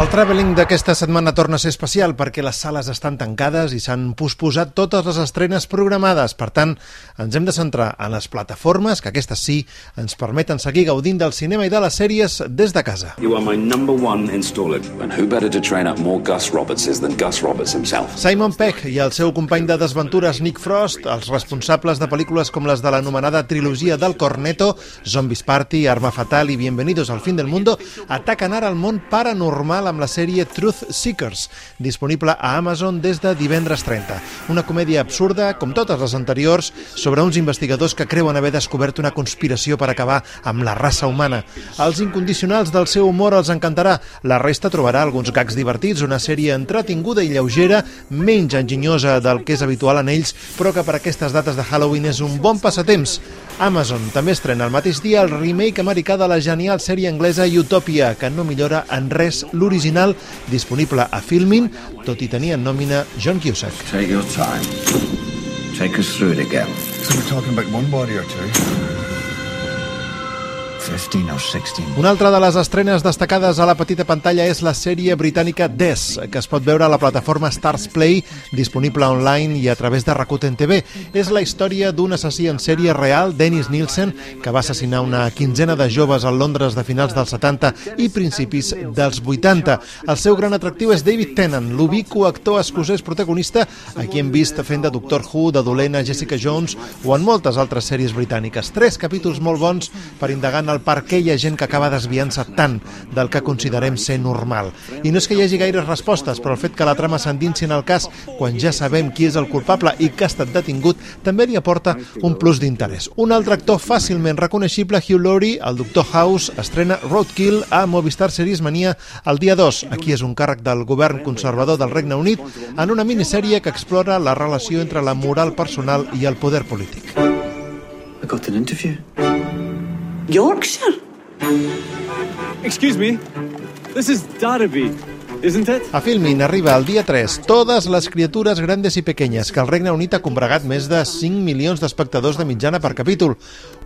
El Traveling d'aquesta setmana torna a ser especial perquè les sales estan tancades i s'han posposat totes les estrenes programades. Per tant, ens hem de centrar en les plataformes, que aquestes sí ens permeten seguir gaudint del cinema i de les sèries des de casa. You are my number one installer. And who better to train up more Gus Robertses than Gus Roberts himself? Simon Peck i el seu company de desventures Nick Frost, els responsables de pel·lícules com les de l'anomenada trilogia del Corneto, Zombies Party, Arma Fatal i Bienvenidos al fin del mundo, ataquen ara el món paranormal amb la sèrie Truth Seekers, disponible a Amazon des de divendres 30. Una comèdia absurda, com totes les anteriors, sobre uns investigadors que creuen haver descobert una conspiració per acabar amb la raça humana. Els incondicionals del seu humor els encantarà. La resta trobarà alguns gags divertits, una sèrie entretinguda i lleugera, menys enginyosa del que és habitual en ells, però que per aquestes dates de Halloween és un bon passatemps. Amazon també estrena el mateix dia el remake americà de la genial sèrie anglesa Utopia, que no millora en res l'original, disponible a Filmin, tot i tenir en nòmina John Cusack. Take your time. Take us through it again. So we're talking about one body or two? 15 or 16. Una altra de les estrenes destacades a la petita pantalla és la sèrie britànica Des, que es pot veure a la plataforma Stars Play, disponible online i a través de Rakuten TV. És la història d'un assassí en sèrie real, Dennis Nielsen, que va assassinar una quinzena de joves al Londres de finals dels 70 i principis dels 80. El seu gran atractiu és David Tennant, l'ubico actor escocès protagonista, a qui hem vist fent de Doctor Who, de dolent a Jessica Jones o en moltes altres sèries britàniques. Tres capítols molt bons per indagar en el per què hi ha gent que acaba desviant-se tant del que considerem ser normal. I no és que hi hagi gaires respostes, però el fet que la trama s'endinsi en el cas quan ja sabem qui és el culpable i que ha estat detingut també li aporta un plus d'interès. Un altre actor fàcilment reconeixible, Hugh Laurie, el Doctor House, estrena Roadkill a Movistar Series Mania el dia 2. Aquí és un càrrec del govern conservador del Regne Unit en una minissèrie que explora la relació entre la moral personal i el poder polític. I got an interview. Yorkshire? Excuse me. This is Derby? A Filmin arriba el dia 3 Totes les criatures grandes i pequeñes que el Regne Unit ha combregat més de 5 milions d'espectadors de mitjana per capítol.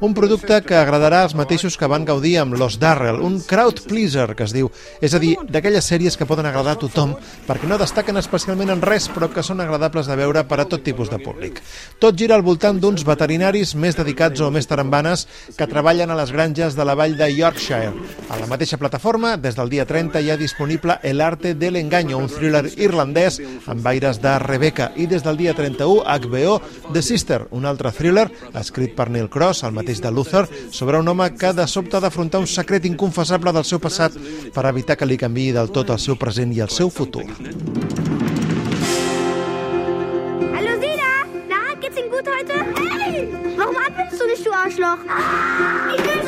Un producte que agradarà als mateixos que van gaudir amb Los Darrell, un crowd pleaser, que es diu. És a dir, d'aquelles sèries que poden agradar a tothom perquè no destaquen especialment en res, però que són agradables de veure per a tot tipus de públic. Tot gira al voltant d'uns veterinaris més dedicats o més tarambanes que treballen a les granges de la vall de Yorkshire. A la mateixa plataforma, des del dia 30 hi ha disponible El arte del engaño, un thriller irlandès amb aires de Rebecca, i des del dia 31 HBO The Sister, un altre thriller escrit per Neil Cross, el mateix de Luther, sobre un home que de sobte ha d'afrontar un secret inconfessable del seu passat per evitar que li canviï del tot el seu present i el seu futur. Hallo Sina! Na, geht's Ihnen gut heute? Hey! Warum atmest du nicht, du Arschloch? Ich will!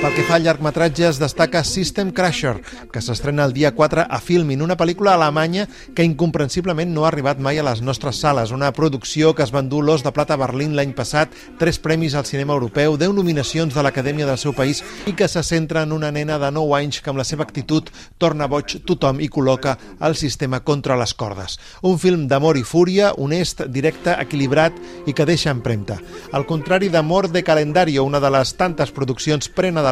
Pel que fa a llargmetratges, destaca System Crasher, que s'estrena el dia 4 a Filmin, una pel·lícula alemanya que incomprensiblement no ha arribat mai a les nostres sales. Una producció que es va endur l'Os de Plata a Berlín l'any passat, tres premis al cinema europeu, 10 nominacions de l'Acadèmia del seu país i que se centra en una nena de 9 anys que amb la seva actitud torna boig tothom i col·loca el sistema contra les cordes. Un film d'amor i fúria, honest, directe, equilibrat i que deixa empremta. Al contrari d'Amor de Calendario, una de les tantes produccions de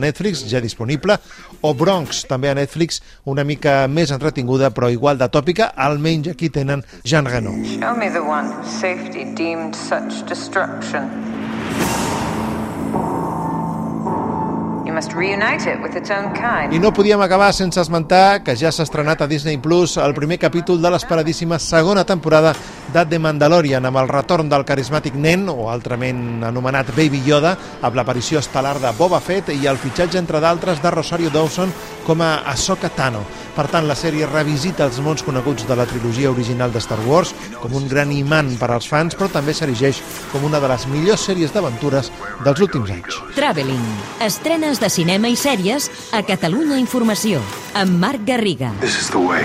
Netflix, ja disponible, o Bronx, també a Netflix, una mica més entretinguda però igual de tòpica, almenys aquí tenen Jean Reno. Show me the one whose safety deemed such destruction. I no podíem acabar sense esmentar que ja s'ha estrenat a Disney Plus el primer capítol de l'esperadíssima segona temporada de The Mandalorian, amb el retorn del carismàtic nen, o altrament anomenat Baby Yoda, amb l'aparició estel·lar de Boba Fett i el fitxatge, entre d'altres, de Rosario Dawson com a Ahsoka Tano. Per tant, la sèrie revisita els mons coneguts de la trilogia original de Star Wars com un gran imant per als fans, però també s'erigeix com una de les millors sèries d'aventures dels últims anys. Traveling. Estrenes de cinema i sèries a Catalunya Informació, amb Marc Garriga. This is the way.